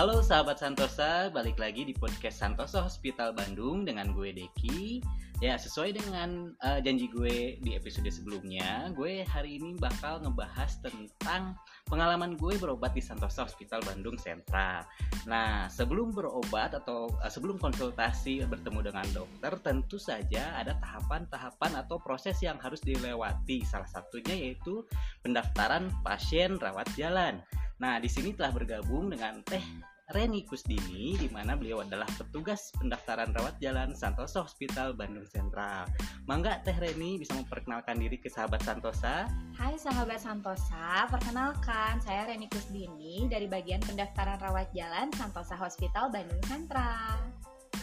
Halo sahabat Santosa, balik lagi di podcast Santosa Hospital Bandung dengan gue Deki. Ya, sesuai dengan uh, janji gue di episode sebelumnya, gue hari ini bakal ngebahas tentang pengalaman gue berobat di Santosa Hospital Bandung Sentral. Nah, sebelum berobat atau uh, sebelum konsultasi bertemu dengan dokter, tentu saja ada tahapan-tahapan atau proses yang harus dilewati. Salah satunya yaitu pendaftaran pasien rawat jalan. Nah, di sini telah bergabung dengan Teh Reni Kusdini, di mana beliau adalah petugas pendaftaran rawat jalan Santosa Hospital Bandung Sentral. Mangga Teh Reni bisa memperkenalkan diri ke sahabat Santosa. Hai sahabat Santosa, perkenalkan saya Reni Kusdini dari bagian pendaftaran rawat jalan Santosa Hospital Bandung Sentral.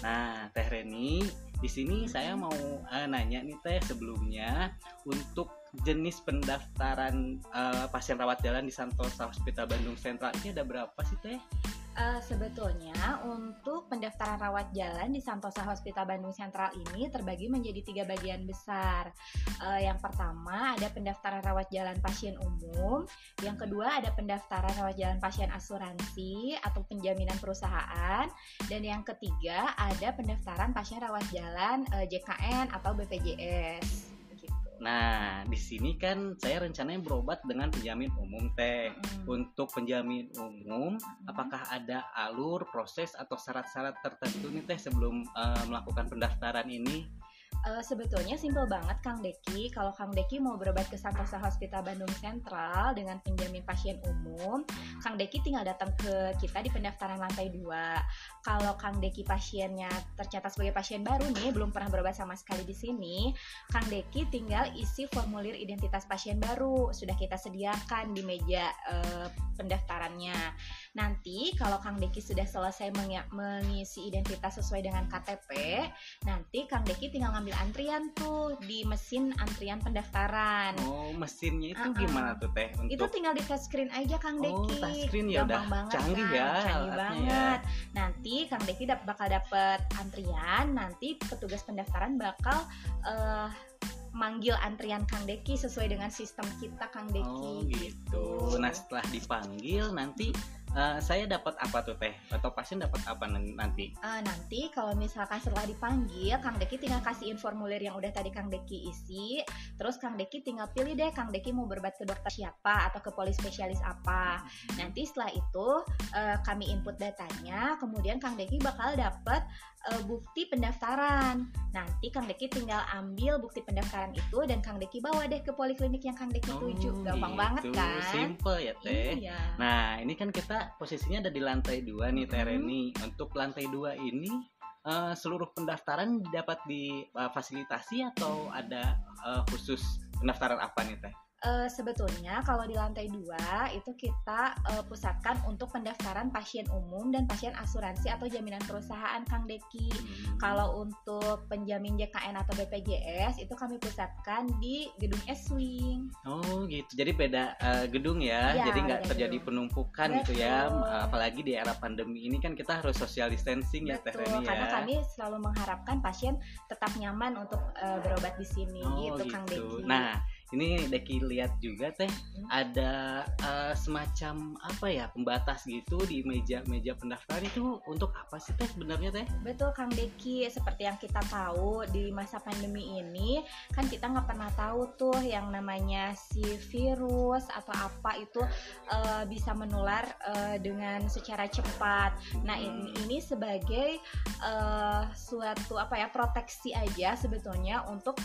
Nah, Teh Reni, di sini saya mau uh, nanya nih Teh sebelumnya untuk jenis pendaftaran uh, pasien rawat jalan di Santosa Hospital Bandung Sentral ini ada berapa sih teh? Uh, sebetulnya untuk pendaftaran rawat jalan di Santosa Hospital Bandung Sentral ini terbagi menjadi tiga bagian besar. Uh, yang pertama ada pendaftaran rawat jalan pasien umum, yang kedua ada pendaftaran rawat jalan pasien asuransi atau penjaminan perusahaan, dan yang ketiga ada pendaftaran pasien rawat jalan uh, JKN atau BPJS. Nah, di sini kan saya rencananya berobat dengan penjamin umum teh. Hmm. Untuk penjamin umum, hmm. apakah ada alur, proses atau syarat-syarat tertentu nih teh sebelum uh, melakukan pendaftaran ini? Uh, sebetulnya simpel banget Kang Deki. Kalau Kang Deki mau berobat ke Santosa Hospital Bandung Sentral dengan penjamin pasien umum, Kang Deki tinggal datang ke kita di pendaftaran lantai 2. Kalau Kang Deki pasiennya tercatat sebagai pasien baru nih, belum pernah berobat sama sekali di sini, Kang Deki tinggal isi formulir identitas pasien baru. Sudah kita sediakan di meja uh, pendaftarannya. Nanti kalau Kang Deki sudah selesai mengisi identitas sesuai dengan KTP, nanti Kang Deki tinggal ngambil antrian tuh di mesin antrian pendaftaran. Oh, mesinnya itu uh -uh. gimana tuh Teh? Untuk... Itu tinggal di touchscreen aja Kang Deki. Oh, touchscreen ya udah banget, canggih kan? ya. Canggih ya. banget. Ya. Nanti Kang Deki bakal dapet antrian, nanti petugas pendaftaran bakal uh, manggil antrian Kang Deki sesuai dengan sistem kita Kang Deki. Oh gitu. Nah setelah dipanggil nanti uh, saya dapat apa tuh teh? Atau pasien dapat apa nanti? Uh, nanti kalau misalkan setelah dipanggil Kang Deki tinggal kasihin formulir yang udah tadi Kang Deki isi. Terus Kang Deki tinggal pilih deh Kang Deki mau berobat ke dokter siapa atau ke poli spesialis apa. Nanti setelah itu uh, kami input datanya kemudian Kang Deki bakal dapat uh, bukti pendaftaran. Nanti Kang Deki tinggal ambil bukti pendaftaran itu dan Kang Deki bawa deh ke poliklinik yang Kang Deki oh, tuju gampang gitu. banget kan? Simple ya teh. Iya. nah ini kan kita posisinya ada di lantai dua nih Tereni. Hmm. Untuk lantai dua ini uh, seluruh pendaftaran dapat difasilitasi uh, atau ada uh, khusus pendaftaran apa nih Teh? Uh, sebetulnya kalau di lantai dua itu kita uh, pusatkan untuk pendaftaran pasien umum dan pasien asuransi atau jaminan perusahaan Kang Deki. Hmm. Kalau untuk penjamin JKN atau BPJS itu kami pusatkan di gedung S-Wing. Oh gitu, jadi beda uh, gedung ya, ya jadi nggak terjadi gedung. penumpukan Betul. gitu ya, apalagi di era pandemi ini kan kita harus social distancing ya Teh Reni ya. Karena kami selalu mengharapkan pasien tetap nyaman untuk uh, berobat di sini oh, gitu, gitu Kang Deki. Nah ini Deki lihat juga teh hmm. ada uh, semacam apa ya pembatas gitu di meja-meja pendaftaran itu untuk apa sih teh sebenarnya teh? Betul Kang Deki seperti yang kita tahu di masa pandemi ini kan kita nggak pernah tahu tuh yang namanya si virus atau apa itu uh, bisa menular uh, dengan secara cepat. Nah hmm. ini, ini sebagai uh, suatu apa ya proteksi aja sebetulnya untuk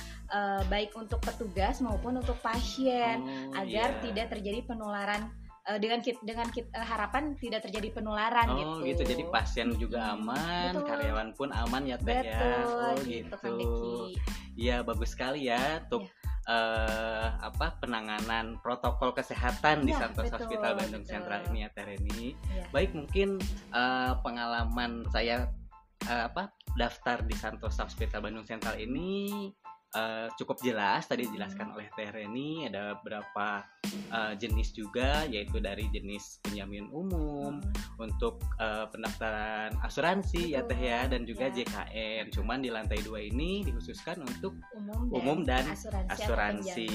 baik untuk petugas maupun maupun untuk pasien oh, agar yeah. tidak terjadi penularan uh, dengan kit, dengan kit, uh, harapan tidak terjadi penularan oh, gitu. gitu. Jadi pasien juga aman, Betul. karyawan pun aman ya Teh ya. Oh gitu. gitu. Iya bagus sekali ya untuk. Iya. uh, apa penanganan protokol kesehatan ya, di iya, Santos betul, Hospital Bandung betul. Sentral ini ya Teh Reni. Ya. Baik mungkin uh, pengalaman saya uh, apa daftar di Santos Hospital Bandung Sentral ini uh, cukup jelas tadi dijelaskan oleh Teh Reni ada beberapa uh, jenis juga yaitu dari jenis penjamin umum hmm. untuk uh, pendaftaran asuransi Betul. ya Teh ya dan juga ya. JKN cuman di lantai dua ini dikhususkan untuk umum dan, umum dan asuransi, asuransi.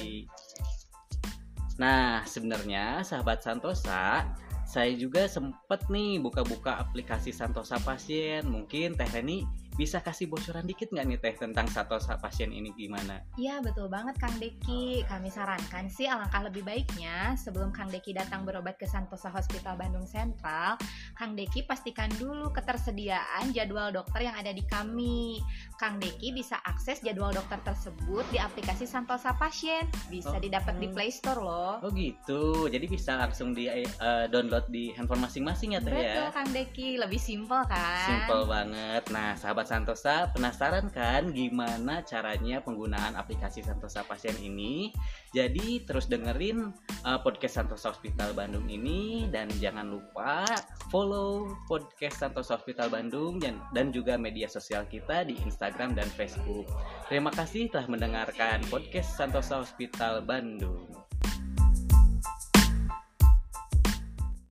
Nah sebenarnya sahabat Santosa saya juga sempet nih buka-buka aplikasi Santosa Pasien. Mungkin Teh Reni bisa kasih bocoran dikit nggak nih Teh tentang Santosa Pasien ini gimana? Iya betul banget Kang Deki. Kami sarankan sih alangkah lebih baiknya sebelum Kang Deki datang berobat ke Santosa Hospital Bandung Sentral, Kang Deki pastikan dulu ketersediaan jadwal dokter yang ada di kami. Kang Deki bisa akses jadwal dokter tersebut di aplikasi Santosa Pasien. Bisa Oh. didapat di Play Store loh. Oh gitu, jadi bisa langsung di eh, download di handphone masing-masing ya Teh Betul ya? Kang Deki, lebih simpel kan? Simple banget. Nah, sahabat Santosa, penasaran kan gimana caranya penggunaan aplikasi Santosa Pasien ini? Jadi terus dengerin uh, podcast Santosa Hospital Bandung ini dan jangan lupa follow podcast Santosa Hospital Bandung dan, dan juga media sosial kita di Instagram dan Facebook. Terima kasih telah mendengarkan podcast Santosa Hospital Bandung.